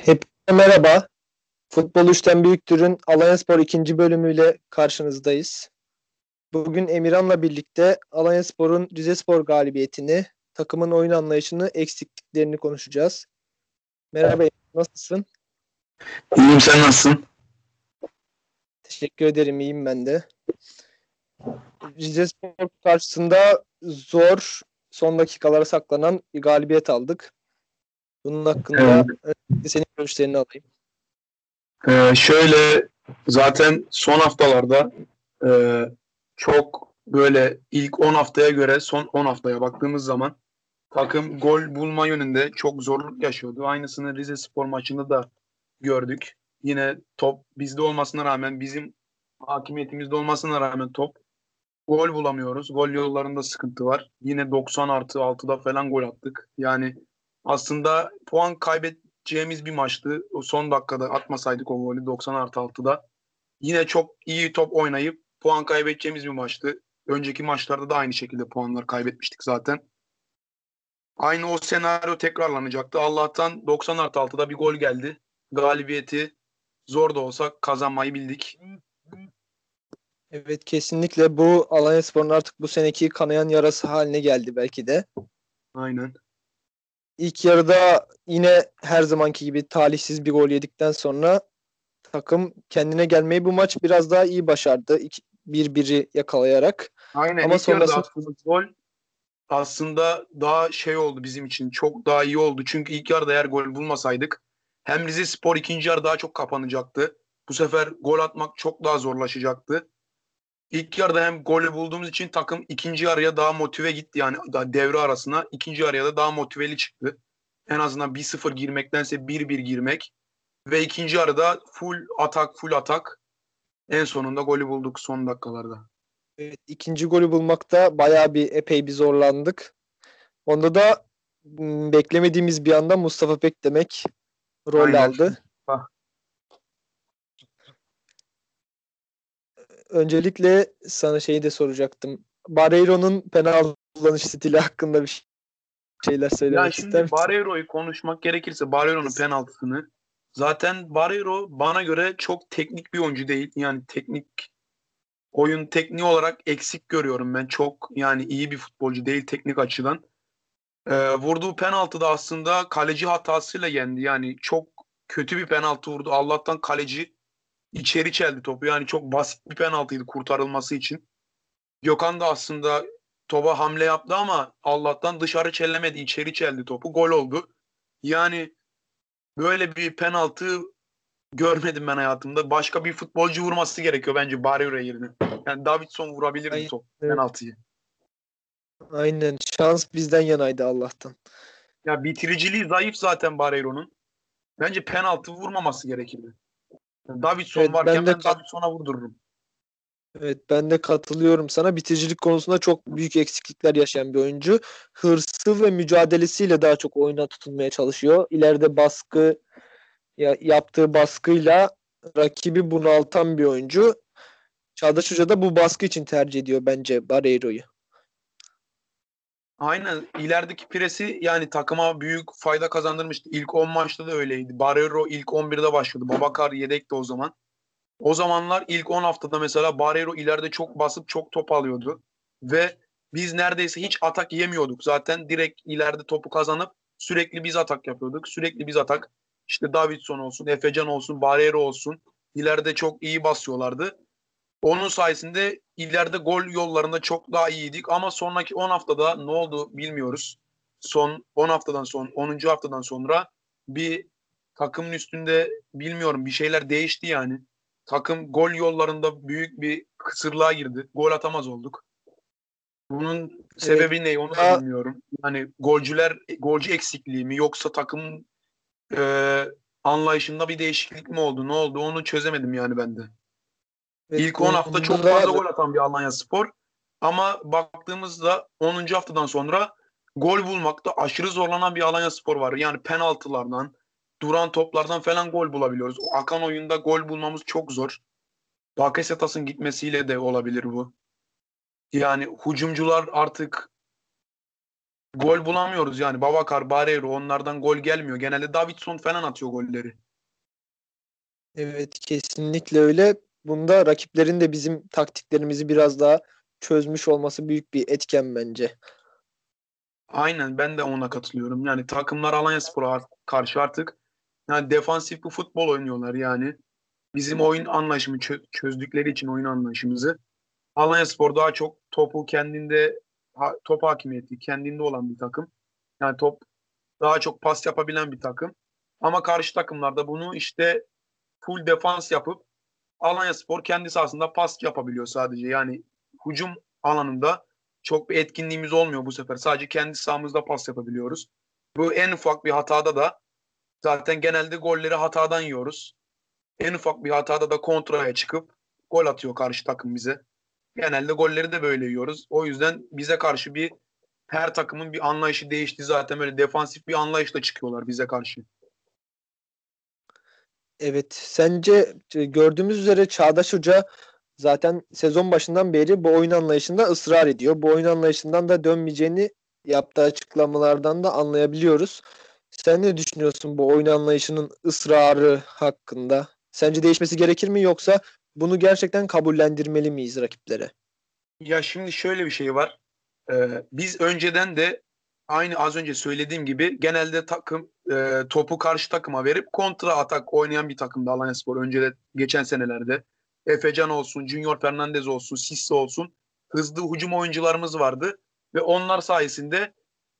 Hepinize merhaba. Futbol 3'ten Büyüktür'ün Alanya Spor ikinci bölümüyle karşınızdayız. Bugün Emirhan'la birlikte Alanya Spor'un Rize Spor galibiyetini, takımın oyun anlayışını, eksikliklerini konuşacağız. Merhaba, nasılsın? İyiyim, sen nasılsın? Teşekkür ederim, iyiyim ben de. Rize Spor karşısında zor, son dakikalara saklanan bir galibiyet aldık. Bunun hakkında evet. senin görüşlerini alayım. Ee, şöyle zaten son haftalarda e, çok böyle ilk 10 haftaya göre son 10 haftaya baktığımız zaman takım gol bulma yönünde çok zorluk yaşıyordu. Aynısını Rize Spor maçında da gördük. Yine top bizde olmasına rağmen bizim hakimiyetimizde olmasına rağmen top gol bulamıyoruz. Gol yollarında sıkıntı var. Yine 90 artı 6'da falan gol attık. Yani aslında puan kaybedeceğimiz bir maçtı. O son dakikada atmasaydık o golü 90 artı 6'da. Yine çok iyi top oynayıp puan kaybedeceğimiz bir maçtı. Önceki maçlarda da aynı şekilde puanlar kaybetmiştik zaten. Aynı o senaryo tekrarlanacaktı. Allah'tan 90 artı 6'da bir gol geldi. Galibiyeti zor da olsa kazanmayı bildik. Evet kesinlikle bu Alanya Spor'un artık bu seneki kanayan yarası haline geldi belki de. Aynen. İlk yarıda yine her zamanki gibi talihsiz bir gol yedikten sonra takım kendine gelmeyi bu maç biraz daha iyi başardı. Bir biri yakalayarak. Aynen. Ama sonrasında gol aslında daha şey oldu bizim için. Çok daha iyi oldu. Çünkü ilk yarıda eğer gol bulmasaydık hem Rize Spor ikinci yarı daha çok kapanacaktı. Bu sefer gol atmak çok daha zorlaşacaktı. İlk yarıda hem golü bulduğumuz için takım ikinci yarıya daha motive gitti. Yani daha devre arasına ikinci yarıya da daha motiveli çıktı. En azından 1-0 girmektense 1-1 girmek. Ve ikinci yarıda full atak full atak. En sonunda golü bulduk son dakikalarda. Evet, ikinci golü bulmakta bayağı bir epey bir zorlandık. Onda da beklemediğimiz bir anda Mustafa Pek demek rol Aynen. aldı. Ah. Öncelikle sana şeyi de soracaktım. Barreiro'nun penaltı kullanış stili hakkında bir şeyler söylemek ya şimdi Barreiro'yu konuşmak gerekirse Barreiro'nun penaltısını zaten Barreiro bana göre çok teknik bir oyuncu değil. Yani teknik oyun tekniği olarak eksik görüyorum ben. Çok yani iyi bir futbolcu değil teknik açıdan. Ee, vurduğu penaltı da aslında kaleci hatasıyla yendi. Yani çok kötü bir penaltı vurdu. Allah'tan kaleci içeri çeldi topu. Yani çok basit bir penaltıydı kurtarılması için. Gökhan da aslında topa hamle yaptı ama Allah'tan dışarı çellemedi. içeri çeldi topu. Gol oldu. Yani böyle bir penaltı görmedim ben hayatımda. Başka bir futbolcu vurması gerekiyor bence Barrio yerine. Yani Davidson vurabilir Aynen. top penaltıyı. Aynen. Şans bizden yanaydı Allah'tan. Ya bitiriciliği zayıf zaten Barreiro'nun. Bence penaltı vurmaması gerekirdi. Davidson evet, varken ben, de ben Davidson'a vurdururum. Evet ben de katılıyorum sana. Bitiricilik konusunda çok büyük eksiklikler yaşayan bir oyuncu. Hırsı ve mücadelesiyle daha çok oyuna tutunmaya çalışıyor. İleride baskı ya, yaptığı baskıyla rakibi bunaltan bir oyuncu. Çağdaş Hoca da bu baskı için tercih ediyor bence Barreiro'yu. Aynen ilerideki presi yani takıma büyük fayda kazandırmıştı. İlk 10 maçta da öyleydi. Barreiro ilk 11'de başladı. Babakar yedekti o zaman. O zamanlar ilk 10 haftada mesela Barreiro ileride çok basıp çok top alıyordu. Ve biz neredeyse hiç atak yemiyorduk. Zaten direkt ileride topu kazanıp sürekli biz atak yapıyorduk. Sürekli biz atak. İşte Davidson olsun, Efecan olsun, Barreiro olsun. İleride çok iyi basıyorlardı. Onun sayesinde ileride gol yollarında çok daha iyiydik ama sonraki 10 haftada ne oldu bilmiyoruz. Son 10 haftadan son 10. haftadan sonra bir takımın üstünde bilmiyorum bir şeyler değişti yani. Takım gol yollarında büyük bir kısırlığa girdi. Gol atamaz olduk. Bunun sebebi evet. ne onu da bilmiyorum. Yani golcüler golcü eksikliği mi yoksa takımın e, anlayışında bir değişiklik mi oldu? Ne oldu? Onu çözemedim yani ben de. İlk 10 hafta çok fazla gol atan bir Alanya Spor. Ama baktığımızda 10. haftadan sonra gol bulmakta aşırı zorlanan bir Alanya Spor var. Yani penaltılardan, duran toplardan falan gol bulabiliyoruz. O akan oyunda gol bulmamız çok zor. Bakasetas'ın gitmesiyle de olabilir bu. Yani hücumcular artık gol bulamıyoruz yani. Babakar, Barreiro onlardan gol gelmiyor. Genelde Davidson falan atıyor golleri. Evet kesinlikle öyle. Bunda rakiplerin de bizim taktiklerimizi biraz daha çözmüş olması büyük bir etken bence. Aynen ben de ona katılıyorum. Yani takımlar Alanyaspor'a karşı artık yani defansif bir futbol oynuyorlar yani. Bizim oyun anlayışımı çö- çözdükleri için oyun anlayışımızı. Alanyaspor daha çok topu kendinde top hakimiyeti kendinde olan bir takım. Yani top daha çok pas yapabilen bir takım. Ama karşı takımlarda bunu işte full defans yapıp Alanyaspor kendi sahasında pas yapabiliyor sadece. Yani hücum alanında çok bir etkinliğimiz olmuyor bu sefer. Sadece kendi sahamızda pas yapabiliyoruz. Bu en ufak bir hatada da zaten genelde golleri hatadan yiyoruz. En ufak bir hatada da kontraya çıkıp gol atıyor karşı takım bize. Genelde golleri de böyle yiyoruz. O yüzden bize karşı bir her takımın bir anlayışı değişti zaten böyle defansif bir anlayışla çıkıyorlar bize karşı. Evet, sence e, gördüğümüz üzere Çağdaş Hoca zaten sezon başından beri bu oyun anlayışında ısrar ediyor. Bu oyun anlayışından da dönmeyeceğini yaptığı açıklamalardan da anlayabiliyoruz. Sen ne düşünüyorsun bu oyun anlayışının ısrarı hakkında? Sence değişmesi gerekir mi yoksa bunu gerçekten kabullendirmeli miyiz rakiplere? Ya şimdi şöyle bir şey var. Ee, biz önceden de aynı az önce söylediğim gibi genelde takım e, topu karşı takıma verip kontra atak oynayan bir takımdı Alanyaspor. Önce de geçen senelerde Efecan olsun, Junior Fernandez olsun, Sisse olsun hızlı hücum oyuncularımız vardı ve onlar sayesinde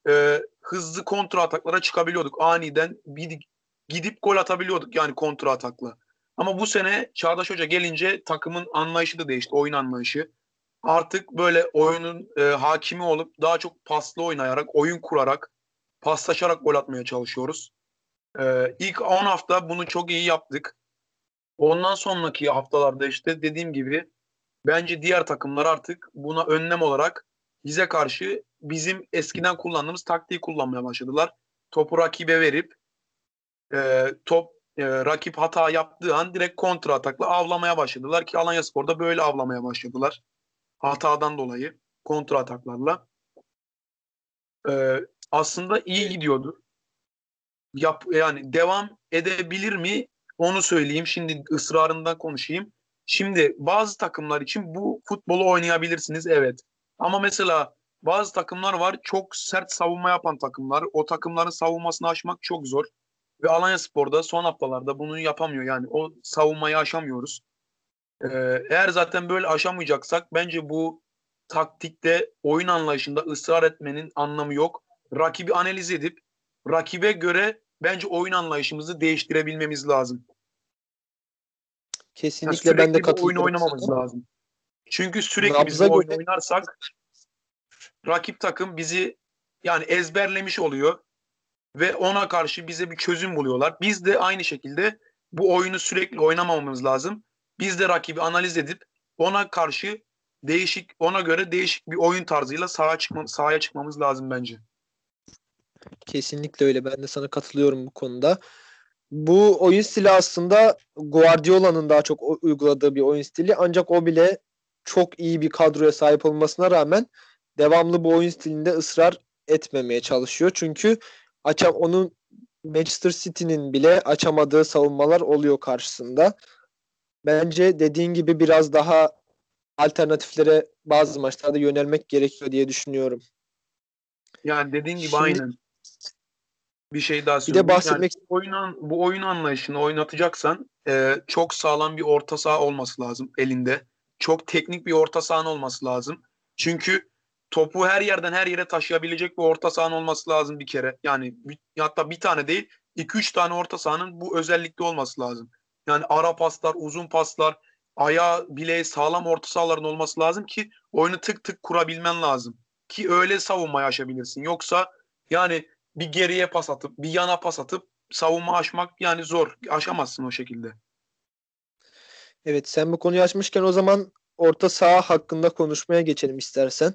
e, hızlı kontra ataklara çıkabiliyorduk. Aniden bir, gidip gol atabiliyorduk yani kontra atakla. Ama bu sene Çağdaş Hoca gelince takımın anlayışı da değişti, oyun anlayışı. Artık böyle oyunun e, hakimi olup daha çok paslı oynayarak, oyun kurarak, paslaşarak gol atmaya çalışıyoruz. E, ilk 10 hafta bunu çok iyi yaptık. Ondan sonraki haftalarda işte dediğim gibi bence diğer takımlar artık buna önlem olarak bize karşı bizim eskiden kullandığımız taktiği kullanmaya başladılar. Topu rakibe verip e, top e, rakip hata yaptığı an direkt kontra atakla avlamaya başladılar ki Alanya Spor'da böyle avlamaya başladılar. Hatadan dolayı kontra ataklarla. E, aslında iyi gidiyordu. Yap, yani devam edebilir mi onu söyleyeyim. Şimdi ısrarından konuşayım. Şimdi bazı takımlar için bu futbolu oynayabilirsiniz evet. Ama mesela bazı takımlar var çok sert savunma yapan takımlar. O takımların savunmasını aşmak çok zor. Ve Alanya Spor'da son haftalarda bunu yapamıyor. Yani o savunmayı aşamıyoruz. Ee, eğer zaten böyle aşamayacaksak bence bu taktikte oyun anlayışında ısrar etmenin anlamı yok. Rakibi analiz edip rakibe göre bence oyun anlayışımızı değiştirebilmemiz lazım. Kesinlikle yani ben de katılıyorum. oyun oynamamız sana. lazım. Çünkü sürekli Nabza biz oyun oynarsak rakip takım bizi yani ezberlemiş oluyor ve ona karşı bize bir çözüm buluyorlar. Biz de aynı şekilde bu oyunu sürekli oynamamamız lazım. Biz de rakibi analiz edip ona karşı değişik ona göre değişik bir oyun tarzıyla sahaya çıkma, sahaya çıkmamız lazım bence. Kesinlikle öyle. Ben de sana katılıyorum bu konuda. Bu oyun stili aslında Guardiola'nın daha çok uyguladığı bir oyun stili. Ancak o bile çok iyi bir kadroya sahip olmasına rağmen devamlı bu oyun stilinde ısrar etmemeye çalışıyor. Çünkü açam onun Manchester City'nin bile açamadığı savunmalar oluyor karşısında. Bence dediğin gibi biraz daha alternatiflere bazı maçlarda yönelmek gerekiyor diye düşünüyorum. Yani dediğin gibi Şimdi, aynen. Bir şey daha söyleyeyim. Bir de bahsetmek yani bu oyun, bu oyun anlayışını oynatacaksan e, çok sağlam bir orta saha olması lazım elinde. Çok teknik bir orta sahan olması lazım. Çünkü topu her yerden her yere taşıyabilecek bir orta sahan olması lazım bir kere. Yani bir, hatta bir tane değil, iki üç tane orta sahanın bu özellikte olması lazım. Yani ara paslar, uzun paslar, ayağı bileği sağlam orta sahaların olması lazım ki oyunu tık tık kurabilmen lazım. Ki öyle savunmayı aşabilirsin. Yoksa yani bir geriye pas atıp bir yana pas atıp savunma aşmak yani zor. Aşamazsın o şekilde. Evet sen bu konuyu açmışken o zaman orta saha hakkında konuşmaya geçelim istersen.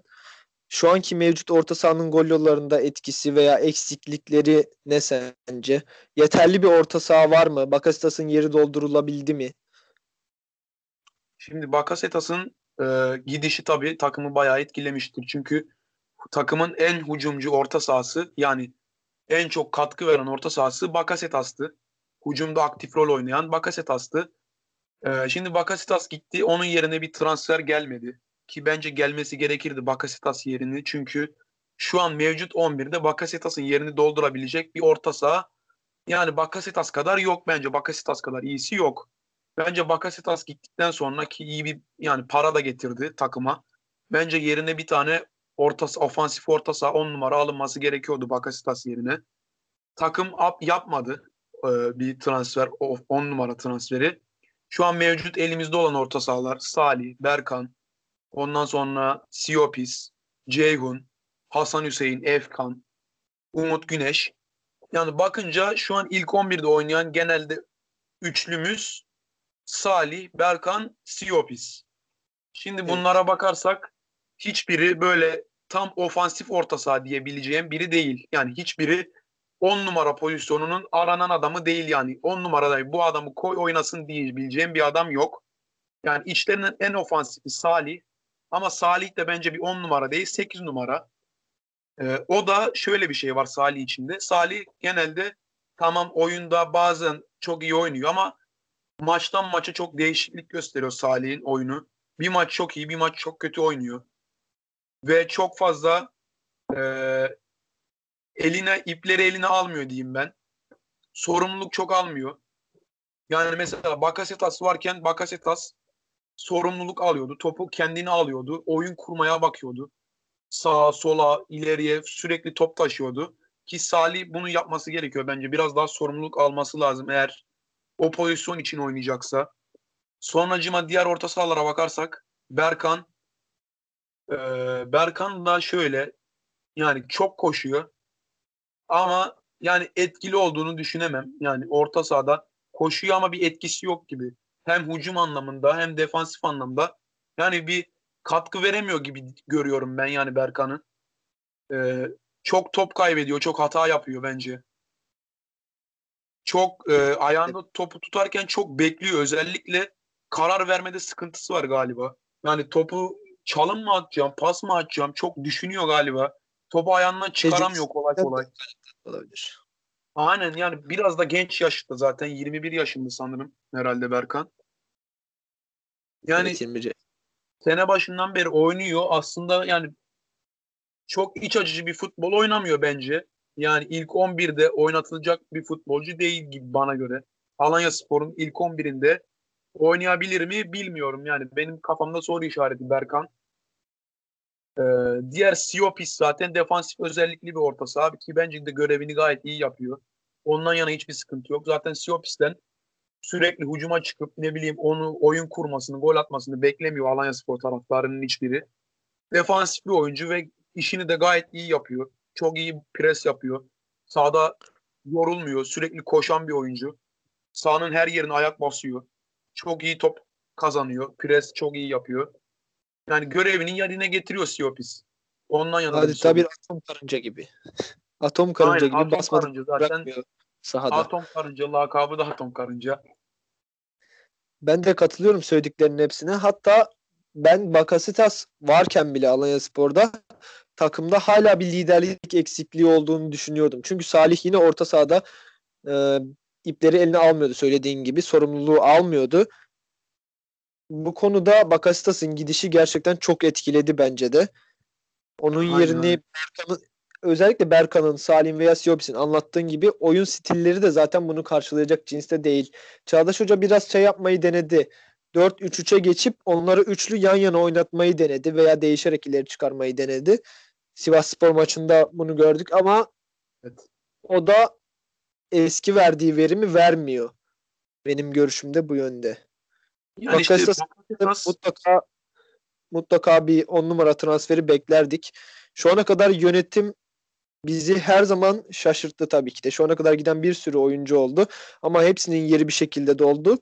Şu anki mevcut orta sahanın gol yollarında etkisi veya eksiklikleri ne sence? Yeterli bir orta saha var mı? Bakasetas'ın yeri doldurulabildi mi? Şimdi Bakasetas'ın e, gidişi tabii takımı bayağı etkilemiştir. Çünkü takımın en hücumcu orta sahası yani en çok katkı veren orta sahası Bakasetas'tı. Hücumda aktif rol oynayan Bakasetas'tı. Ee, şimdi Bakasetas gitti. Onun yerine bir transfer gelmedi. Ki bence gelmesi gerekirdi Bakasetas yerini. Çünkü şu an mevcut 11'de Bakasetas'ın yerini doldurabilecek bir orta saha yani Bakasetas kadar yok bence. Bakasetas kadar iyisi yok. Bence Bakasetas gittikten sonra ki iyi bir yani para da getirdi takıma. Bence yerine bir tane orta ofansif orta saha 10 numara alınması gerekiyordu Bakasetas yerine. Takım up yapmadı e, bir transfer 10 numara transferi. Şu an mevcut elimizde olan orta sahalar Salih, Berkan, ondan sonra Siopis, Ceyhun, Hasan Hüseyin, Efkan, Umut Güneş. Yani bakınca şu an ilk 11'de oynayan genelde üçlümüz Salih, Berkan, Siopis. Şimdi bunlara bakarsak hiçbiri böyle tam ofansif orta saha diyebileceğim biri değil. Yani hiçbiri 10 numara pozisyonunun aranan adamı değil yani. 10 numarada bu adamı koy oynasın diyebileceğim bir adam yok. Yani içlerinin en ofansifi Salih. Ama Salih de bence bir 10 numara değil 8 numara. Ee, o da şöyle bir şey var Salih içinde. Salih genelde tamam oyunda bazen çok iyi oynuyor ama maçtan maça çok değişiklik gösteriyor Salih'in oyunu. Bir maç çok iyi, bir maç çok kötü oynuyor. Ve çok fazla e, eline ipleri eline almıyor diyeyim ben. Sorumluluk çok almıyor. Yani mesela Bakasetas varken Bakasetas sorumluluk alıyordu. Topu kendini alıyordu. Oyun kurmaya bakıyordu. Sağa, sola, ileriye sürekli top taşıyordu. Ki Salih bunu yapması gerekiyor bence. Biraz daha sorumluluk alması lazım eğer o pozisyon için oynayacaksa. Sonracıma diğer orta sahalara bakarsak Berkan e, Berkan da şöyle yani çok koşuyor ama yani etkili olduğunu düşünemem. Yani orta sahada koşuyor ama bir etkisi yok gibi. Hem hücum anlamında hem defansif anlamda. Yani bir katkı veremiyor gibi görüyorum ben yani Berkan'ı. Ee, çok top kaybediyor, çok hata yapıyor bence. Çok e, ayağında topu tutarken çok bekliyor. Özellikle karar vermede sıkıntısı var galiba. Yani topu çalım mı atacağım, pas mı atacağım çok düşünüyor galiba. Topu ayağından çıkaramıyor kolay kolay. Olabilir. Aynen yani biraz da genç yaşta zaten 21 yaşında sanırım herhalde Berkan. Yani Evet, 20. sene başından beri oynuyor. Aslında yani çok iç açıcı bir futbol oynamıyor bence. Yani ilk 11'de oynatılacak bir futbolcu değil gibi bana göre. Alanya Spor'un ilk 11'inde oynayabilir mi bilmiyorum. Yani benim kafamda soru işareti Berkan. Ee, diğer Siopis zaten defansif özellikli bir orta saha ki bence de görevini gayet iyi yapıyor. Ondan yana hiçbir sıkıntı yok. Zaten Siopis'ten sürekli hücuma çıkıp ne bileyim onu oyun kurmasını, gol atmasını beklemiyor Alanya Spor taraftarının hiçbiri. Defansif bir oyuncu ve işini de gayet iyi yapıyor. Çok iyi pres yapıyor. Sağda yorulmuyor. Sürekli koşan bir oyuncu. Sahanın her yerine ayak basıyor. Çok iyi top kazanıyor. Pres çok iyi yapıyor. Yani görevini yerine getiriyor Siopis. Ondan yana Adeta bir atom karınca gibi. Atom karınca Aynen, gibi atom karınca zaten bırakmıyor sahada. Atom karınca lakabı da atom karınca. Ben de katılıyorum söylediklerinin hepsine. Hatta ben Bakasitas varken bile Alanya Spor'da takımda hala bir liderlik eksikliği olduğunu düşünüyordum. Çünkü Salih yine orta sahada e, ipleri eline almıyordu söylediğin gibi. Sorumluluğu almıyordu. Bu konuda Bakasitas'ın gidişi gerçekten çok etkiledi bence de. Onun Aynen yerini. Berkan'ın özellikle Berkan'ın, Salim veya Siyopis'in anlattığın gibi oyun stilleri de zaten bunu karşılayacak cinste değil. Çağdaş Hoca biraz şey yapmayı denedi. 4-3-3'e geçip onları üçlü yan yana oynatmayı denedi veya değişerek ileri çıkarmayı denedi. Sivas Spor maçında bunu gördük ama Evet. o da eski verdiği verimi vermiyor. Benim görüşümde bu yönde. Yani işte Bakasetas- Bakasetas Mutlaka mutlaka bir on numara transferi beklerdik. Şu ana kadar yönetim bizi her zaman şaşırttı tabii ki de. Şu ana kadar giden bir sürü oyuncu oldu ama hepsinin yeri bir şekilde doldu.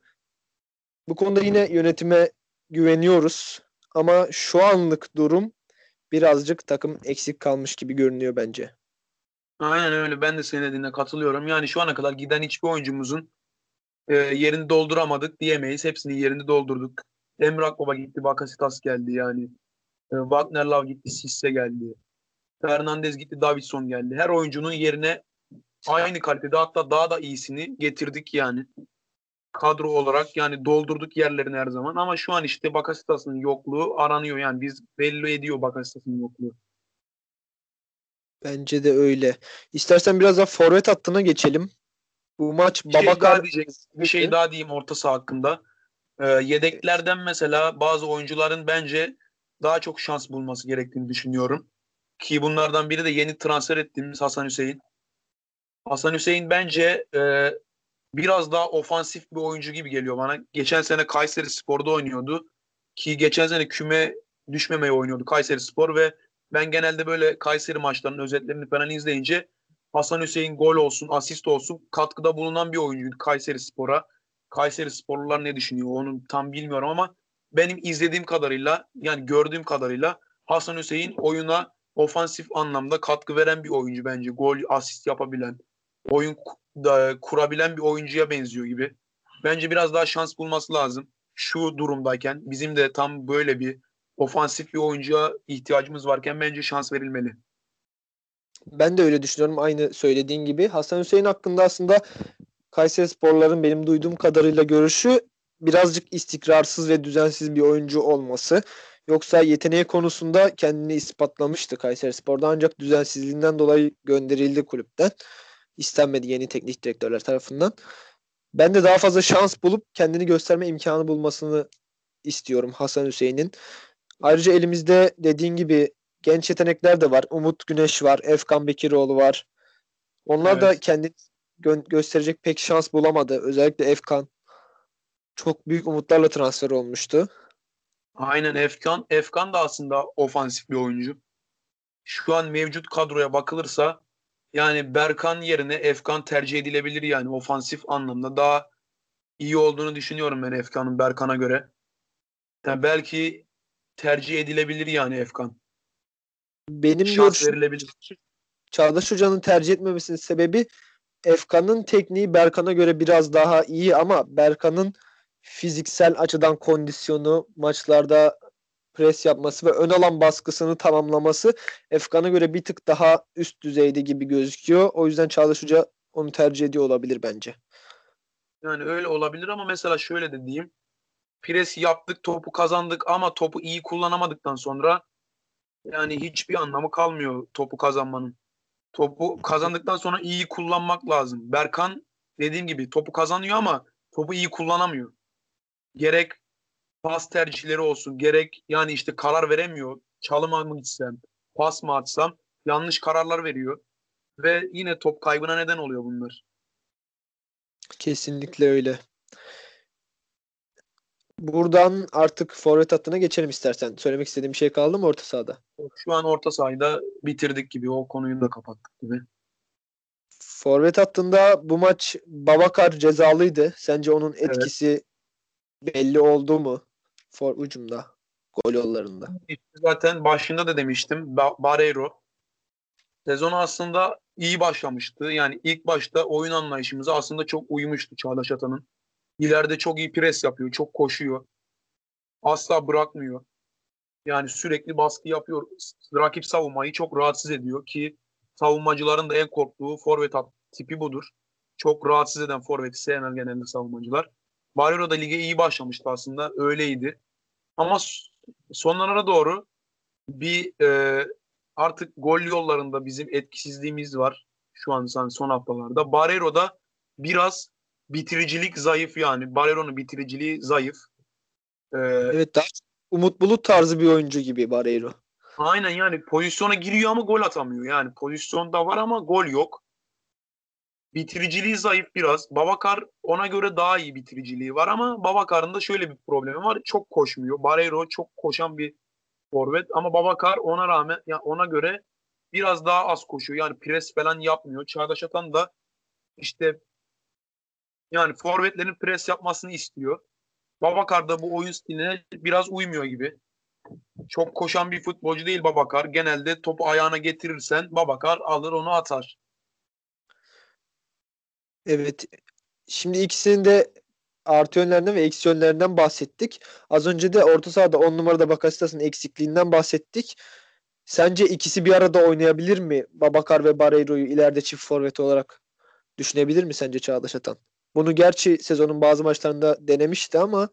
Bu konuda yine yönetime güveniyoruz ama şu anlık durum birazcık takım eksik kalmış gibi görünüyor bence. Aynen öyle. Ben de senin dediğine katılıyorum. Yani şu ana kadar giden hiçbir oyuncumuzun e, yerini dolduramadık diyemeyiz. Hepsinin yerini doldurduk. Emre Akbaba gitti, Bakasitas geldi yani. E, Wagner Love gitti, Sisse geldi. Fernandez gitti, Davidson geldi. Her oyuncunun yerine aynı kalitede hatta daha da iyisini getirdik yani. Kadro olarak yani doldurduk yerlerini her zaman ama şu an işte Bakasitas'ın yokluğu aranıyor yani biz belli ediyor Bakasitas'ın yokluğu. Bence de öyle. İstersen biraz daha forvet hattına geçelim. Bu maç Bir şey Babakar daha diyecek, bir şey daha diyeyim orta saha hakkında. Ee, yedeklerden mesela bazı oyuncuların bence daha çok şans bulması gerektiğini düşünüyorum. Ki bunlardan biri de yeni transfer ettiğimiz Hasan Hüseyin. Hasan Hüseyin bence e, biraz daha ofansif bir oyuncu gibi geliyor bana. Geçen sene Kayseri Spor'da oynuyordu. Ki geçen sene küme düşmemeye oynuyordu Kayseri Spor ve ben genelde böyle Kayseri maçlarının özetlerini falan izleyince Hasan Hüseyin gol olsun, asist olsun katkıda bulunan bir oyuncuydu Kayseri Spor'a. Kayseri Sporlular ne düşünüyor onu tam bilmiyorum ama benim izlediğim kadarıyla yani gördüğüm kadarıyla Hasan Hüseyin oyuna ofansif anlamda katkı veren bir oyuncu bence. Gol, asist yapabilen, oyun da, kurabilen bir oyuncuya benziyor gibi. Bence biraz daha şans bulması lazım. Şu durumdayken bizim de tam böyle bir ofansif bir oyuncuya ihtiyacımız varken bence şans verilmeli. Ben de öyle düşünüyorum. Aynı söylediğin gibi. Hasan Hüseyin hakkında aslında Kayseri Sporların benim duyduğum kadarıyla görüşü birazcık istikrarsız ve düzensiz bir oyuncu olması. Yoksa yeteneği konusunda kendini ispatlamıştı Kayseri Spor'da ancak düzensizliğinden dolayı gönderildi kulüpten. İstenmedi yeni teknik direktörler tarafından. Ben de daha fazla şans bulup kendini gösterme imkanı bulmasını istiyorum Hasan Hüseyin'in. Ayrıca elimizde dediğin gibi genç yetenekler de var. Umut Güneş var, Efkan Bekiroğlu var. Onlar da Evet. kendini gö- gösterecek pek şans bulamadı. Özellikle Efkan çok büyük umutlarla transfer olmuştu. Aynen Efkan. Efkan da aslında ofansif bir oyuncu. Şu an mevcut kadroya bakılırsa yani Berkan yerine Efkan tercih edilebilir yani ofansif anlamda daha iyi olduğunu düşünüyorum ben Efkan'ın Berkan'a göre. Yani belki tercih edilebilir yani Efkan. Benim Şans görüşüm verilebilir. Çağdaş Hoca'nın tercih etmemesinin sebebi Efkan'ın tekniği Berkan'a göre biraz daha iyi ama Berkan'ın fiziksel açıdan kondisyonu, maçlarda pres yapması ve ön alan baskısını tamamlaması Efkan'a göre bir tık daha üst düzeyde gibi gözüküyor. O yüzden Çağdaş Hoca onu tercih ediyor olabilir bence. Yani öyle olabilir ama mesela şöyle de diyeyim. Pres yaptık, topu kazandık ama topu iyi kullanamadıktan sonra yani hiçbir anlamı kalmıyor topu kazanmanın. Topu kazandıktan sonra iyi kullanmak lazım. Berkan dediğim gibi topu kazanıyor ama topu iyi kullanamıyor. Gerek pas tercihleri olsun, gerek yani işte karar veremiyor. Çalıma mı gitsem, pas mı atsam yanlış kararlar veriyor. Ve yine top kaybına neden oluyor bunlar. Kesinlikle öyle. Buradan artık forvet hattına geçelim istersen. Söylemek istediğim bir şey kaldı mı orta sahada? Şu an orta sahada bitirdik gibi. O konuyu da kapattık gibi. Forvet hattında bu maç Babakar cezalıydı. Sence onun etkisi belli oldu mu? For ucumda, gol yollarında. Zaten başında da demiştim. Ba- Barreiro sezonu aslında iyi başlamıştı. Yani ilk başta oyun anlayışımıza aslında çok uymuştu Çağdaş Atan'ın. İleride çok iyi pres yapıyor, çok koşuyor. Asla bırakmıyor. Yani sürekli baskı yapıyor. Rakip savunmayı çok rahatsız ediyor ki savunmacıların da en korktuğu forvet tipi budur. Çok rahatsız eden forveti sevmez genelde savunmacılar. Barreiro da lige iyi başlamıştı aslında. Öyleydi. Ama sonlara doğru bir e, artık gol yollarında bizim etkisizliğimiz var. Şu an son haftalarda. Barreiro'da biraz bitiricilik zayıf yani. Barreiro'nun bitiriciliği zayıf. E, Evet daha Umut Bulut tarzı bir oyuncu gibi Barreiro. Aynen yani pozisyona giriyor ama gol atamıyor. Yani pozisyonda var ama gol yok. Bitiriciliği zayıf biraz. Babakar ona göre daha iyi bitiriciliği var ama Babakar'ın da şöyle bir problemi var. Çok koşmuyor. Barreiro çok koşan bir forvet ama Babakar ona rağmen ya ona göre biraz daha az koşuyor. Yani pres falan yapmıyor. Çağdaş Atan da işte yani forvetlerin pres yapmasını istiyor. Babakar da bu oyun stiline biraz uymuyor gibi çok koşan bir futbolcu değil Babakar. Genelde topu ayağına getirirsen Babakar alır onu atar. Evet. Şimdi ikisinin de artı yönlerinden ve eksi yönlerinden bahsettik. Az önce de orta sahada 10 numarada Bakasitas'ın eksikliğinden bahsettik. Sence ikisi bir arada oynayabilir mi? Babakar ve Barreiro'yu ileride çift forvet olarak düşünebilir mi sence Çağdaş Atan? Bunu gerçi sezonun bazı maçlarında denemişti ama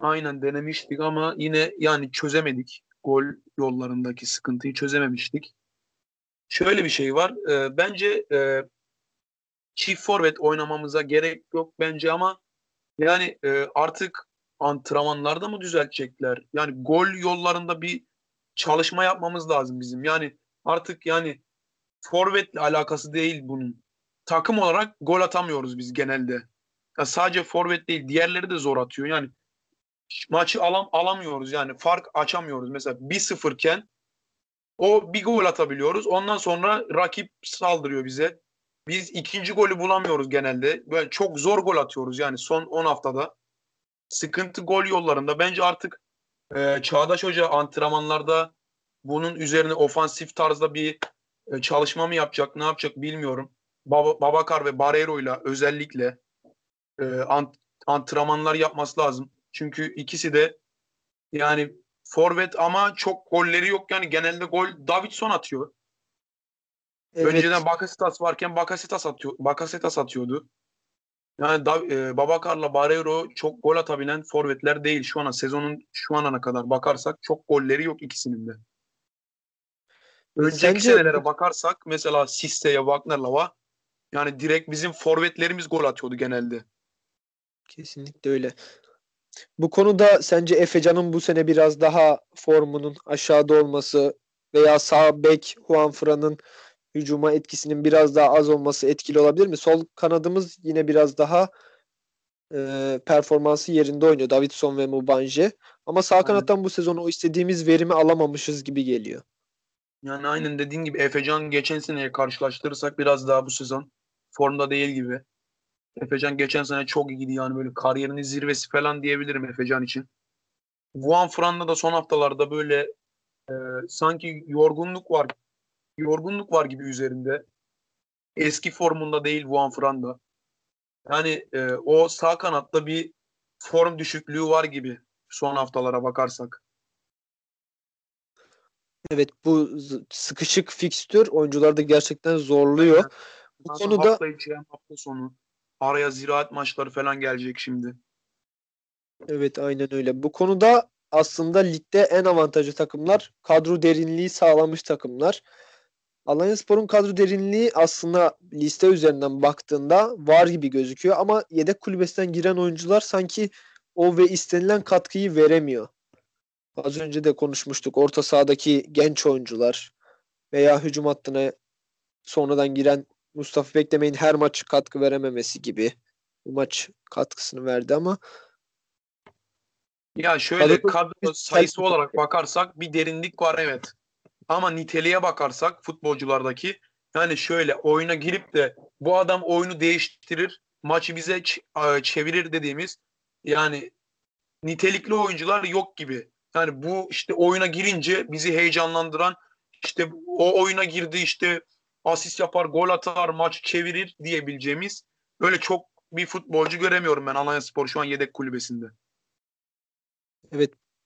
Aynen denemiştik ama yine yani çözemedik. Gol yollarındaki sıkıntıyı çözememiştik. Şöyle bir şey var. E, bence e, çift forvet oynamamıza gerek yok bence ama yani e, artık antrenmanlarda mı düzeltecekler? Yani gol yollarında bir çalışma yapmamız lazım bizim. Yani artık yani forvetle alakası değil bunun. Takım olarak gol atamıyoruz biz genelde. Ya sadece forvet değil, diğerleri de zor atıyor. Yani maçı alam alamıyoruz yani fark açamıyoruz. Mesela 1-0 iken o bir gol atabiliyoruz. Ondan sonra rakip saldırıyor bize. Biz ikinci golü bulamıyoruz genelde. Böyle çok zor gol atıyoruz yani son 10 haftada. Sıkıntı gol yollarında. Bence artık e, Çağdaş Hoca antrenmanlarda bunun üzerine ofansif tarzda bir e, çalışma mı yapacak, ne yapacak bilmiyorum. Baba, Babakar ve Barreiro ile özellikle e, ant, antrenmanlar yapması lazım. Çünkü ikisi de yani forvet ama çok golleri yok yani genelde gol Davidson atıyor. evet, Önceden Bakasetas varken Bakasetas atıyor, Bakasetas atıyordu. Yani da, e, Babakar'la Barreiro çok gol atabilen forvetler değil şu ana sezonun şu anına kadar bakarsak çok golleri yok ikisinin de. Önceki Sence- senelere bakarsak mesela Sisse'ye, Wagner'la yani direkt bizim forvetlerimiz gol atıyordu genelde. Kesinlikle öyle. Bu konuda sence Efecan'ın bu sene biraz daha formunun aşağıda olması veya sağ bek Juanfran'ın hücuma etkisinin biraz daha az olması etkili olabilir mi? Sol kanadımız yine biraz daha e, performansı yerinde oynuyor. Davidson ve Mubanje. Ama sağ kanattan bu sezon o istediğimiz verimi alamamışız gibi geliyor. Yani aynen dediğin gibi Efecan geçen seneye karşılaştırırsak biraz daha bu sezon formda değil gibi. Efecan geçen sene çok iyiydi yani böyle kariyerinin zirvesi falan diyebilirim Efecan için. Juan Fran'da da son haftalarda böyle e, sanki yorgunluk var. Yorgunluk var gibi üzerinde. Eski formunda değil Juan Fran'da. Yani e, o sağ kanatta bir form düşüklüğü var gibi son haftalara bakarsak. Evet bu sıkışık fikstür oyuncuları da gerçekten zorluyor. Bu konuda hafta içi hafta sonu araya ziraat maçları falan gelecek şimdi. Evet aynen öyle. Bu konuda aslında ligde en avantajlı takımlar kadro derinliği sağlamış takımlar. Alanyaspor'un kadro derinliği aslında liste üzerinden baktığında var gibi gözüküyor ama yedek kulübesinden giren oyuncular sanki o ve istenilen katkıyı veremiyor. Az önce de konuşmuştuk. Orta sahadaki genç oyuncular veya hücum hattına sonradan giren Mustafa Beklemeyin her maç katkı verememesi gibi. Bu maç katkısını verdi ama Ya şöyle Kadro- sayısı olarak bakarsak bir derinlik var evet. Ama niteliğe bakarsak futbolculardaki yani şöyle oyuna girip de bu adam oyunu değiştirir, maçı bize e, çevirir dediğimiz yani nitelikli oyuncular yok gibi. Yani bu işte oyuna girince bizi heyecanlandıran işte o oyuna girdi işte asist yapar, gol atar, maç çevirir diyebileceğimiz öyle çok bir futbolcu göremiyorum ben Alanyaspor şu an yedek kulübesinde.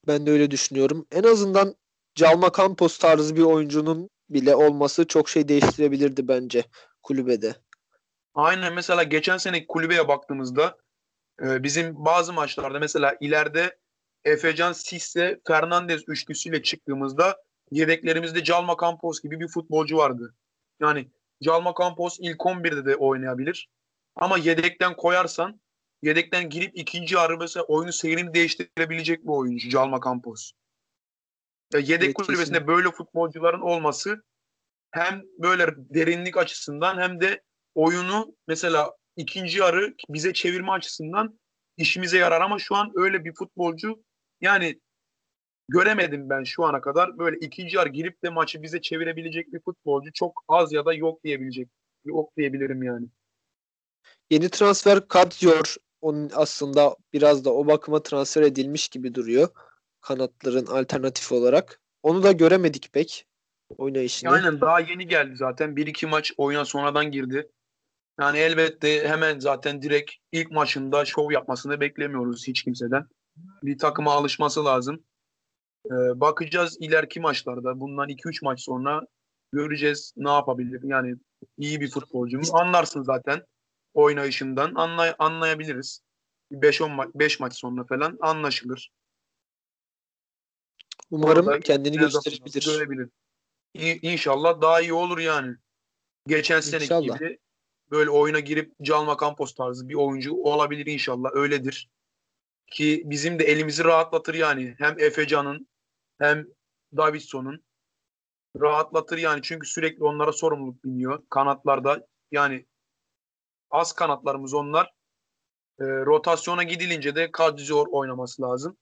Ben de öyle düşünüyorum. En azından Calma Campos tarzı bir oyuncunun bile olması çok şey değiştirebilirdi bence kulübede. Aynen mesela geçen sene kulübeye baktığımızda e, bizim bazı maçlarda mesela ileride Efecan Sisse Fernandez üçlüsüyle çıktığımızda yedeklerimizde Calma Campos gibi bir futbolcu vardı. Yani Calma Campos ilk 11'de de oynayabilir. Ama yedekten koyarsan yedekten girip ikinci yarı mesela oyunu seyrini değiştirebilecek bir oyuncu Calma Campos. Ya yedek Evet, kulübesinde böyle futbolcuların olması hem böyle derinlik açısından hem de oyunu mesela ikinci yarı bize çevirme açısından işimize yarar ama şu an öyle bir futbolcu yani göremedim ben şu ana kadar böyle ikinci yarı girip de maçı bize çevirebilecek bir futbolcu çok az ya da yok diyebilecek yok diyebilirim yani. Yeni transfer Kadzior onun aslında biraz da o bakıma transfer edilmiş gibi duruyor. Kanatların alternatif olarak. Onu da göremedik pek oynayışını. Aynen daha yeni geldi zaten. Bir iki maç oyuna sonradan girdi. Yani elbette hemen zaten direkt ilk maçında şov yapmasını beklemiyoruz hiç kimseden. Bir takıma alışması lazım. Ee, bakacağız ileriki maçlarda. Bundan 2-3 maç sonra göreceğiz ne yapabilir. Yani iyi bir futbolcu mu? Anlarsın zaten oynayışından. Anlay anlayabiliriz. 5-10 maç 5 maç sonra falan anlaşılır. Umarım Orada kendini gösterebilir. Görebilir. İ- İnşallah daha iyi olur yani. Geçen seneki İnşallah. gibi böyle oyuna girip Calma Campos tarzı bir oyuncu olabilir inşallah. Öyledir. Ki bizim de elimizi rahatlatır yani. Hem Efecan'ın hem Davidson'un rahatlatır yani. Çünkü sürekli onlara sorumluluk biniyor. Kanatlarda yani az kanatlarımız onlar. E, rotasyona gidilince de Kadzior oynaması lazım.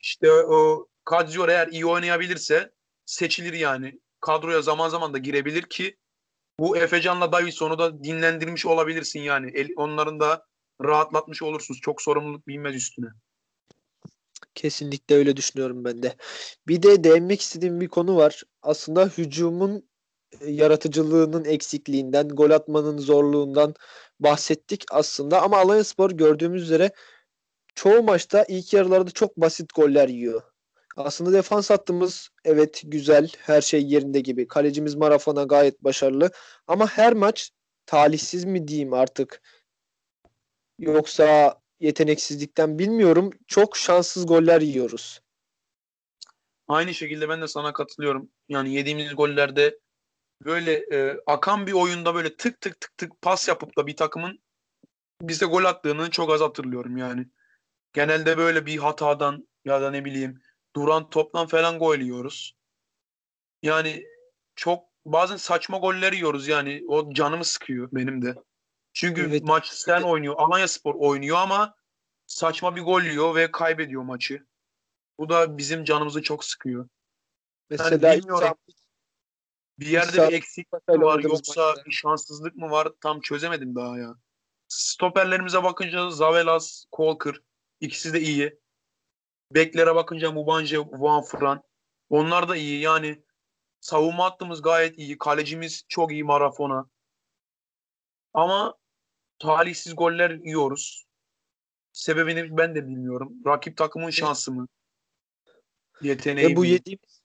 İşte o Kadzior eğer iyi oynayabilirse seçilir yani. Kadroya zaman zaman da girebilir ki bu Efecan'la Davidson'u da dinlendirmiş olabilirsin yani. El, onların da rahatlatmış olursunuz. Çok sorumluluk binmez üstüne. Kesinlikle öyle düşünüyorum ben de. Bir de değinmek istediğim bir konu var. Aslında hücumun e, yaratıcılığının eksikliğinden, gol atmanın zorluğundan bahsettik aslında. Ama Alanyaspor gördüğümüz üzere çoğu maçta ilk yarılarda çok basit goller yiyor. Aslında defans hattımız evet güzel, her şey yerinde gibi. Kalecimiz Marafona gayet başarılı. Ama her maç talihsiz mi diyeyim artık yoksa yeteneksizlikten bilmiyorum. Çok şanssız goller yiyoruz. Aynı şekilde ben de sana katılıyorum. Yani yediğimiz gollerde böyle e, akan bir oyunda böyle tık tık tık tık pas yapıp da bir takımın bize gol attığını çok az hatırlıyorum yani. Genelde böyle bir hatadan ya da ne bileyim duran toptan falan gol yiyoruz. Yani çok bazen saçma goller yiyoruz yani o canımı sıkıyor benim de. Çünkü Evet. maç sen oynuyor, Alanyaspor oynuyor ama saçma bir gol yiyor ve kaybediyor maçı. Bu da bizim canımızı çok sıkıyor. Mesela ilk bilmiyorum. Bir yerde bir eksiklik mi var yoksa maçta. bir şanssızlık mı var tam çözemedim daha ya. Stoperlerimize bakınca Zavelas, Kolkır ikisi de iyi. Beklere bakınca Mubanje, Van Fran onlar da iyi. Yani savunma hattımız gayet iyi. Kalecimiz çok iyi Marafona. Ama talihsiz goller yiyoruz. Sebebini ben de bilmiyorum. Rakip takımın şansı mı? Yeteneği Ve bu mi? yediğimiz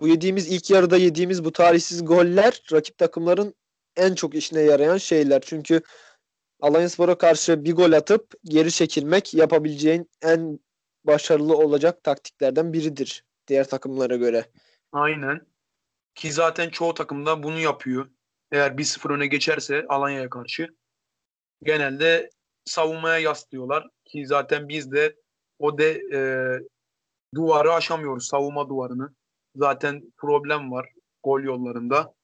bu yediğimiz ilk yarıda yediğimiz bu tarihsiz goller rakip takımların en çok işine yarayan şeyler. Çünkü Alanyaspor'a karşı bir gol atıp geri çekilmek yapabileceğin en başarılı olacak taktiklerden biridir diğer takımlara göre. Aynen. Ki zaten çoğu takımda bunu yapıyor. Eğer 1-0 öne geçerse Alanya'ya karşı genelde savunmaya yaslıyorlar. Ki zaten biz de o de e, duvarı aşamıyoruz. Savunma duvarını. Zaten problem var gol yollarında.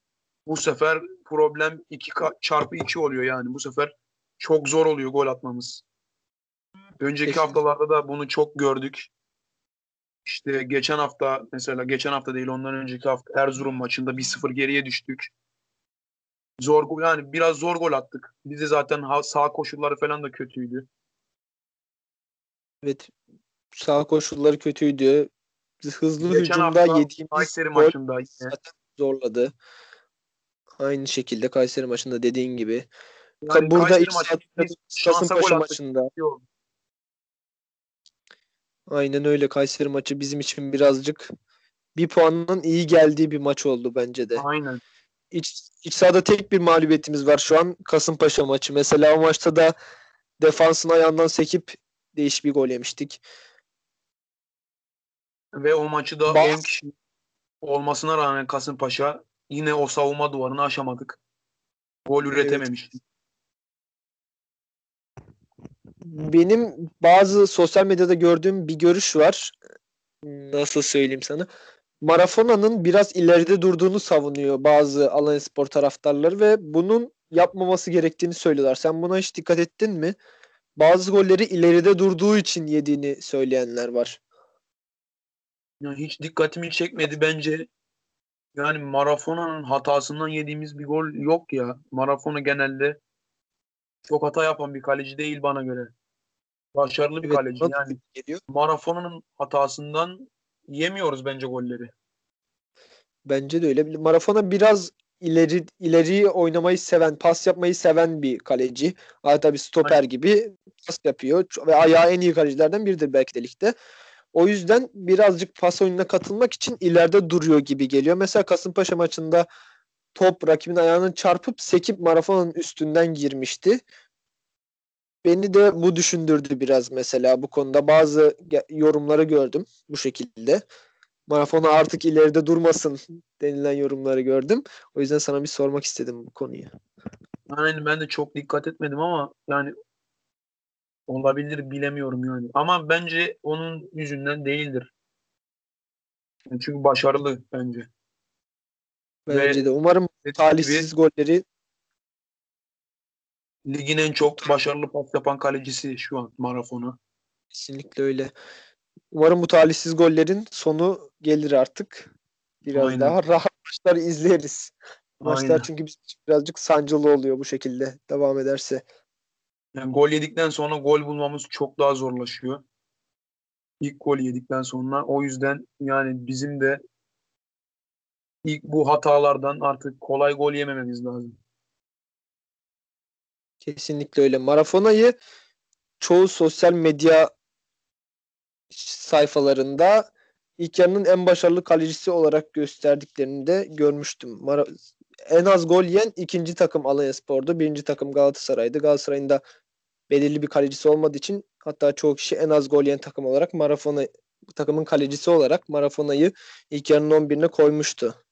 Bu sefer problem 2 çarpı 2 oluyor yani. Bu sefer çok zor oluyor gol atmamız. Önceki Kesinlikle. haftalarda da bunu çok gördük. İşte geçen hafta mesela geçen hafta değil ondan önceki hafta Erzurum maçında 1-0 geriye düştük. Zor gol yani biraz zor gol attık. Bize zaten ha- sağ koşulları falan da kötüydü. Evet. Sağ koşulları kötüydü. Hızlı Geçen hücumda yediğimiz Kayseri maçında yine. zaten zorladı. Aynı şekilde Kayseri maçında dediğin gibi. Yani Burada Kayseri ilk maçı biz Kasımpaşa maçında. Aynen öyle. Kayseri maçı bizim için birazcık bir puanın iyi geldiği bir maç oldu bence de. Aynen. İç, iç sahada tek bir mağlubiyetimiz var şu an Kasımpaşa maçı. Mesela o maçta da defansın ayağından sekip değiş bir gol yemiştik. Ve o maçı da Bazı- 10 kişi olmasına rağmen Kasımpaşa yine o savunma duvarını aşamadık. Gol üretememiştik. Benim bazı sosyal medyada gördüğüm bir görüş var. Nasıl söyleyeyim sana? Marafona'nın biraz ileride durduğunu savunuyor bazı Alanyaspor taraftarları ve bunun yapmaması gerektiğini söylüyorlar. Sen buna hiç dikkat ettin mi? Bazı golleri ileride durduğu için yediğini söyleyenler var. Yani hiç dikkatimi çekmedi bence. Yani Marafona'nın hatasından yediğimiz bir gol yok ya. Marafona genelde çok hata yapan bir kaleci değil bana göre. Başarılı bir Evet, kaleci. Yani geliyor. Marafona'nın hatasından yemiyoruz bence golleri. Bence de öyle. Marafona biraz ileri ileriyi oynamayı seven, pas yapmayı seven bir kaleci. Hatta bir stoper gibi pas yapıyor ve ayağı en iyi kalecilerden biridir belki de ligde. O yüzden birazcık pas oyununa katılmak için ileride duruyor gibi geliyor. Mesela Kasımpaşa maçında top rakibin ayağının çarpıp sekip Marafona'nın üstünden girmişti. Beni de bu düşündürdü biraz mesela bu konuda. Bazı yorumları gördüm bu şekilde. Marafona artık ileride durmasın denilen yorumları gördüm. O yüzden sana bir sormak istedim bu konuyu. Aynen ben de çok dikkat etmedim ama yani olabilir bilemiyorum yani. Ama bence onun yüzünden değildir. çünkü başarılı bence. Bence Ve de. Umarım talihsiz golleri ligin en çok başarılı pas yapan kalecisi şu an Marafona. Kesinlikle öyle. Umarım bu talihsiz gollerin sonu gelir artık. Biraz Aynen. daha rahat maçlar izleriz. Maçlar Aynen. çünkü birazcık sancılı oluyor bu şekilde devam ederse. Yani gol yedikten sonra gol bulmamız çok daha zorlaşıyor. İlk gol yedikten sonra o yüzden yani bizim de ilk bu hatalardan artık kolay gol yemememiz lazım. Kesinlikle öyle. Marafona'yı çoğu sosyal medya sayfalarında ilk yarının en başarılı kalecisi olarak gösterdiklerini de görmüştüm. Mara en az gol yiyen ikinci takım Alanya Spor'du. Birinci takım Galatasaray'dı. Galatasaray'ın da belirli bir kalecisi olmadığı için hatta çoğu kişi en az gol yiyen takım olarak Marafona takımın kalecisi olarak Marafona'yı ilk yarının 11'ine koymuştu.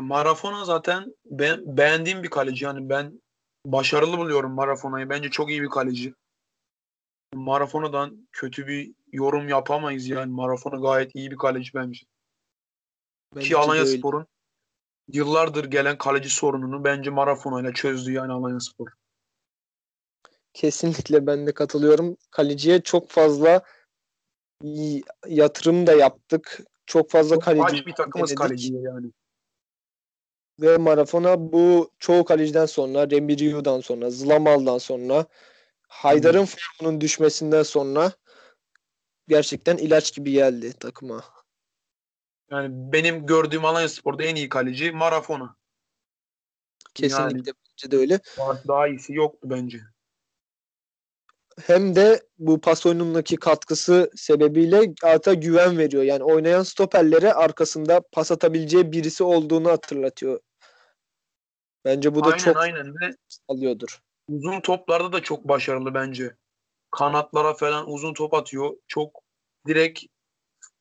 Marafona zaten ben beğendiğim bir kaleci. Yani ben başarılı buluyorum Marafona'yı. Bence çok iyi bir kaleci. Marafona'dan kötü bir yorum yapamayız yani. Marafona gayet iyi bir kaleci bence. bence Ki Alanya Spor'un yıllardır gelen kaleci sorununu bence Marafona ile çözdü yani Alanya Spor. Kesinlikle ben de katılıyorum. Kaleciye çok fazla yatırım da yaptık. Çok fazla çok kaleci. Aç bir takımız kaleciye yani. Ve Marafona bu çoğu kaleciden sonra, Rembiriu'dan sonra, Zlamal'dan sonra, Haydar'ın hmm. formunun düşmesinden sonra gerçekten ilaç gibi geldi takıma. Yani benim gördüğüm Alanya Spor'da en iyi kaleci Marafona. Kesinlikle yani, bence de öyle. Daha iyisi yoktu bence hem de bu pas oyunundaki katkısı sebebiyle ata güven veriyor. Yani oynayan stoperlere arkasında pas atabileceği birisi olduğunu hatırlatıyor. Bence bu da aynen, çok aynen. Ve alıyordur. Uzun toplarda da çok başarılı bence. Kanatlara falan uzun top atıyor. Çok direkt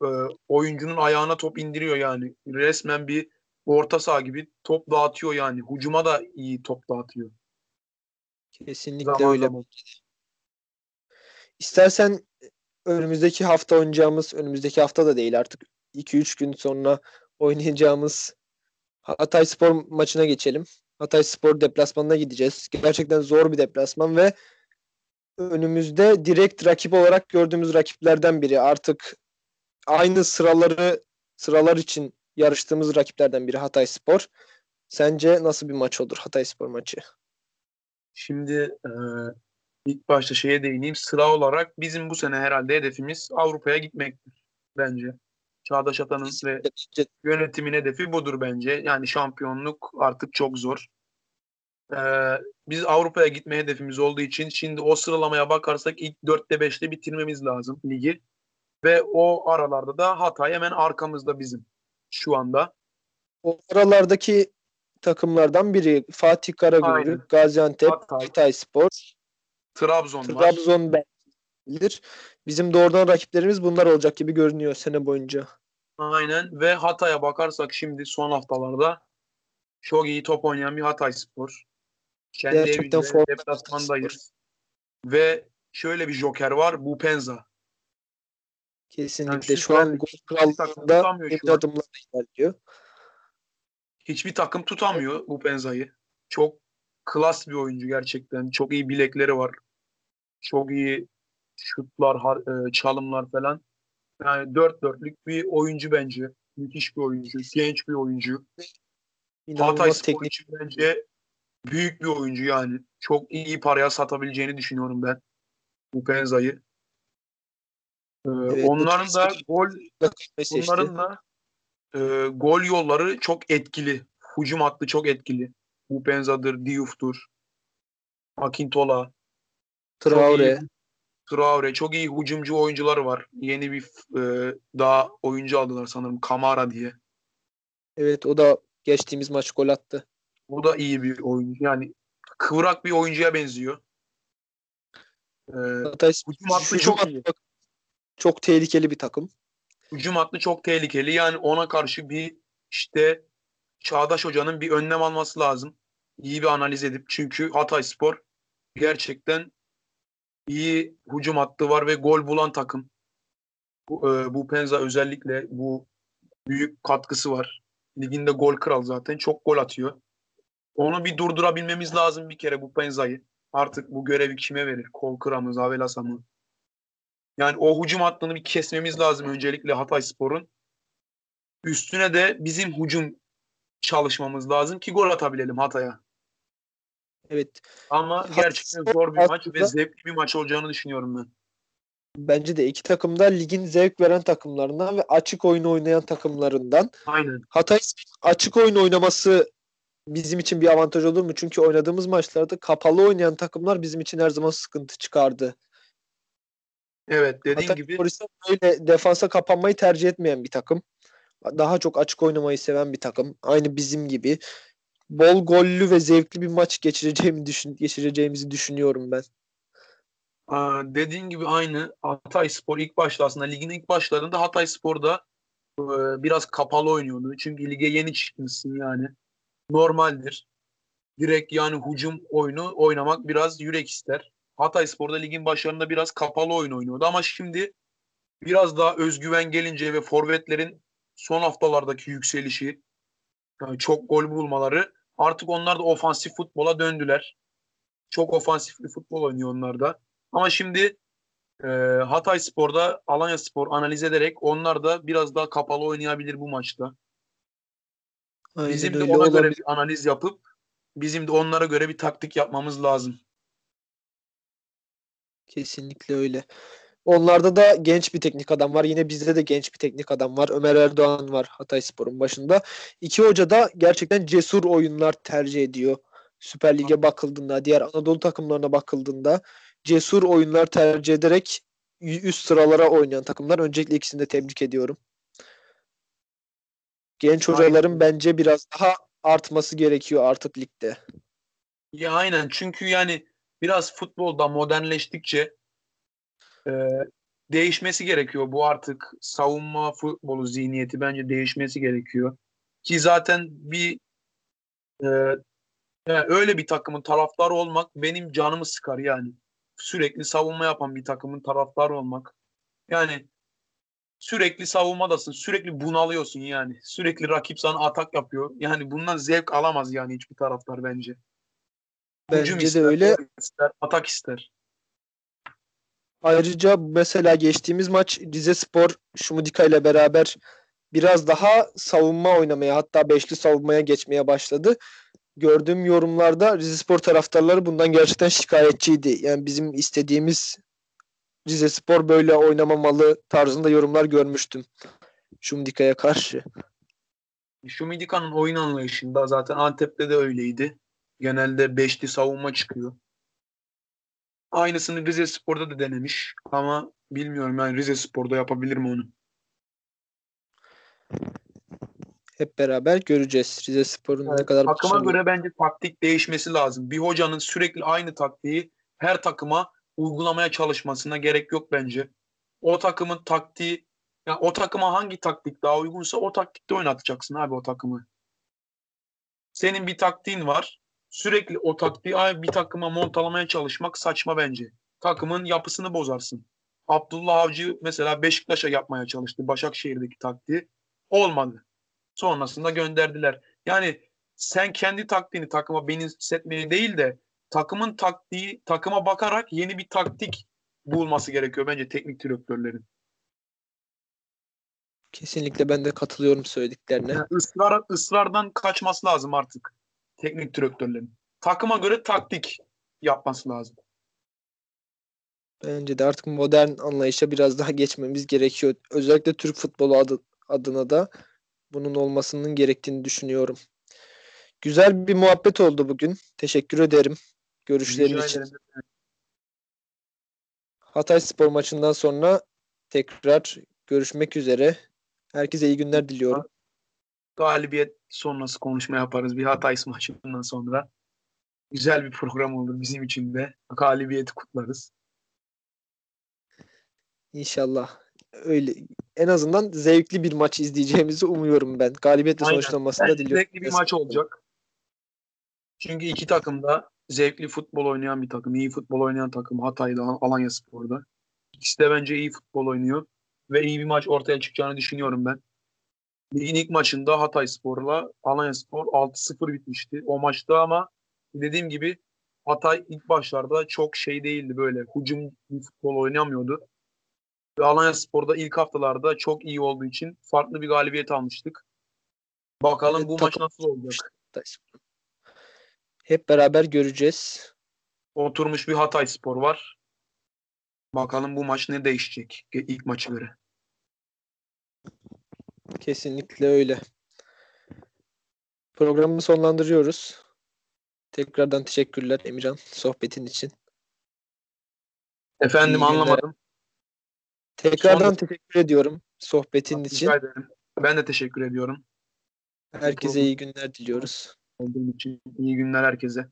e, oyuncunun ayağına top indiriyor yani. Resmen bir orta saha gibi top dağıtıyor yani. Hucuma da iyi top dağıtıyor. Kesinlikle zaman öyle. Zaman. İstersen önümüzdeki hafta oynayacağımız, önümüzdeki hafta da değil artık 2-3 gün sonra oynayacağımız Hatay Spor maçına geçelim. Hatay Spor deplasmanına gideceğiz. Gerçekten zor bir deplasman ve önümüzde direkt rakip olarak gördüğümüz rakiplerden biri. Artık aynı sıraları sıralar için yarıştığımız rakiplerden biri Hatay Spor. Sence nasıl bir maç olur Hatay Spor maçı? Şimdi ilk başta şeye değineyim. Sıra olarak bizim bu sene herhalde hedefimiz Avrupa'ya gitmektir bence. Çağdaş Atan'ın ve yönetimin hedefi budur bence. Yani şampiyonluk artık çok zor. Ee, biz Avrupa'ya gitme hedefimiz olduğu için şimdi o sıralamaya bakarsak ilk 4'te 5'te bitirmemiz lazım ligi. Ve o aralarda da Hatay hemen arkamızda bizim şu anda. O aralardaki takımlardan biri Fatih Karagümrük, Gaziantep, Hatay, Hatay Spor, Trabzon, Trabzon var. bilir. Bizim doğrudan rakiplerimiz bunlar olacak gibi görünüyor sene boyunca. Aynen ve Hatay'a bakarsak şimdi son haftalarda çok iyi top oynayan bir Hatay Spor. Kendi Gerçekten evinde deplasmandayız. Ve şöyle bir joker var. Bu Penza. Kesinlikle. Yani şu an gol krallığında bir adımlar ilerliyor. Hiçbir takım tutamıyor bu Penza'yı. Çok klas bir oyuncu gerçekten. Çok iyi bilekleri var. Çok iyi şutlar, e, çalımlar falan. Yani dört dörtlük bir oyuncu bence. Müthiş bir oyuncu. Genç bir oyuncu. İnanılmaz Hatay Spor için bence büyük bir oyuncu yani. Çok iyi paraya satabileceğini düşünüyorum ben. Bu Penza'yı. Ee, evet, onların da gol onların da e, gol yolları çok etkili. Hücum hattı çok etkili. Bu Penza'dır, Diouf'tur. Akintola. Traore. Traore çok iyi hücumcu oyuncuları var. Yeni bir e, daha oyuncu aldılar sanırım Kamara diye. Evet o da geçtiğimiz maç gol attı. Bu da iyi bir oyuncu. Yani kıvrak bir oyuncuya benziyor. Ee, Hatay hücum hattı çok iyi. çok tehlikeli bir takım. Hücum hattı çok tehlikeli. Yani ona karşı bir işte Çağdaş Hoca'nın bir önlem alması lazım. İyi bir analiz edip. Çünkü Hatay Spor gerçekten iyi hücum hattı var ve gol bulan takım. Bu, e, bu Penza özellikle bu büyük katkısı var. Liginde gol kral zaten. Çok gol atıyor. Onu bir durdurabilmemiz lazım bir kere bu Penza'yı. Artık bu görevi kime verir? Kolkır'a mı? Zavelas'a mı? Yani o hücum hattını bir kesmemiz lazım öncelikle Hatay Spor'un. Üstüne de bizim hücum çalışmamız lazım ki gol atabilelim Hatay'a. Evet. Ama Hatay gerçekten zor bir maç ve zevkli bir maç olacağını düşünüyorum ben. Bence de iki takım da ligin zevk veren takımlarından ve açık oyun oynayan takımlarından. Aynen. Hatay açık oyun oynaması bizim için bir avantaj olur mu? Çünkü oynadığımız maçlarda kapalı oynayan takımlar bizim için her zaman sıkıntı çıkardı. Evet dediğin Hatay gibi ise böyle defansa kapanmayı tercih etmeyen bir takım. Daha çok açık oynamayı seven bir takım. Aynı bizim gibi. Bol gollü ve zevkli bir maç geçireceğimi düşün, geçireceğimizi düşünüyorum ben. Aa, dediğin gibi aynı Hatay Spor ilk başta aslında ligin ilk başlarında Hatay Spor'da e, biraz kapalı oynuyordu. Çünkü lige yeni çıkmışsın yani. Normaldir. Direkt yani hücum oyunu oynamak biraz yürek ister. Hatay Spor'da ligin başlarında biraz kapalı oyun oynuyordu ama şimdi biraz daha özgüven gelince ve forvetlerin son haftalardaki yükselişi yani çok gol bulmaları artık onlar da ofansif futbola döndüler. Çok ofansif bir futbol oynuyor onlar da. Ama şimdi e, Hatay Spor'da Alanya Spor analiz ederek onlar da biraz daha kapalı oynayabilir bu maçta. Aynen Bizim de ona göre olabilir. bir analiz yapıp bizim de onlara göre bir taktik yapmamız lazım. Kesinlikle öyle. Onlarda da genç bir teknik adam var. Yine bizde de genç bir teknik adam var. Ömer Erdoğan var Hatayspor'un başında. İki hoca da gerçekten cesur oyunlar tercih ediyor. Süper Lig'e bakıldığında, diğer Anadolu takımlarına bakıldığında cesur oyunlar tercih ederek üst sıralara oynayan takımlar. Öncelikle ikisini de tebrik ediyorum. Genç hocaların bence biraz daha artması gerekiyor artık ligde. Ya aynen çünkü yani biraz futbolda modernleştikçe e, değişmesi gerekiyor. Bu artık savunma futbolu zihniyeti bence değişmesi gerekiyor. Ki zaten bir e, yani öyle bir takımın taraftarı olmak benim canımı sıkar yani. Sürekli savunma yapan bir takımın taraftarı olmak. Yani sürekli savunmadasın. Sürekli bunalıyorsun yani. Sürekli rakip sana atak yapıyor. Yani bundan zevk alamaz yani hiçbir taraftar bence. Hücum Bence de ister, öyle. ister, atak ister. Ayrıca mesela geçtiğimiz maç Rizespor Şumudika ile beraber biraz daha savunma oynamaya hatta beşli savunmaya geçmeye başladı. Gördüğüm yorumlarda Rizespor taraftarları bundan gerçekten şikayetçiydi. Yani bizim istediğimiz Rizespor böyle oynamamalı tarzında yorumlar görmüştüm. Şumudika'ya karşı. Şumidika'nın oyun anlayışında zaten Antep'te de öyleydi. Genelde beşli savunma çıkıyor. Aynısını Rize Spor'da da denemiş ama bilmiyorum yani Rize Spor'da yapabilir mi onu? Hep beraber göreceğiz Rizespor'un ne Evet, kadar takıma başarılı. göre bence taktik değişmesi lazım. Bir hocanın sürekli aynı taktiği her takıma uygulamaya çalışmasına gerek yok bence. O takımın taktiği ya o takıma hangi taktik daha uygunsa o taktikte oynatacaksın abi o takımı. Senin bir taktiğin var. Sürekli o taktiği bir takıma montalamaya çalışmak saçma bence. Takımın yapısını bozarsın. Abdullah Avcı mesela Beşiktaş'a yapmaya çalıştı Başakşehir'deki taktiği. Olmadı. Sonrasında gönderdiler. Yani sen kendi taktiğini takıma benimsetmeye değil de takımın taktiği takıma bakarak yeni bir taktik bulması gerekiyor bence teknik direktörlerin. Kesinlikle ben de katılıyorum söylediklerine. Yani ısrar, ısrardan kaçması lazım artık teknik direktörlerin. Takıma göre taktik yapması lazım. Bence de artık modern anlayışa biraz daha geçmemiz gerekiyor. Özellikle Türk futbolu adı, adına da bunun olmasının gerektiğini düşünüyorum. Güzel bir muhabbet oldu bugün. Teşekkür ederim görüşlerin Rica için. ederim. Hatay Spor maçından sonra tekrar görüşmek üzere. Herkese iyi günler diliyorum. Galibiyet sonrası konuşma yaparız bir Hatay maçından sonra. Güzel bir program olur bizim için de. Galibiyeti kutlarız. İnşallah. Öyle en azından zevkli bir maç izleyeceğimizi umuyorum ben. Galibiyetle Aynen. sonuçlanmasını da diliyorum. Zevkli bir maç olacak. Çünkü iki takım da zevkli futbol oynayan bir takım. iyi futbol oynayan takım Hatay'da, Alanya Spor'da. İkisi de bence iyi futbol oynuyor. Ve iyi bir maç ortaya çıkacağını düşünüyorum ben. Ligin ilk maçında Hatay Spor'la Alanya Spor 6-0 bitmişti. O maçta ama dediğim gibi Hatay ilk başlarda çok şey değildi böyle. Hücum bir futbol oynamıyordu. Ve Alanya Spor'da ilk haftalarda çok iyi olduğu için farklı bir galibiyet almıştık. Bakalım Evet, bu maç nasıl olacak? Hep beraber göreceğiz. Oturmuş bir Hatay Spor var. Bakalım bu maç ne değişecek ilk maçı göre. Kesinlikle öyle. Programı sonlandırıyoruz. Tekrardan teşekkürler Emirhan sohbetin için. Efendim İyi anlamadım. Tekrardan Son- teşekkür ediyorum sohbetin için. Rica ederim. Ben de teşekkür ediyorum. Herkese iyi günler diliyoruz. Olduğum için. İyi günler herkese.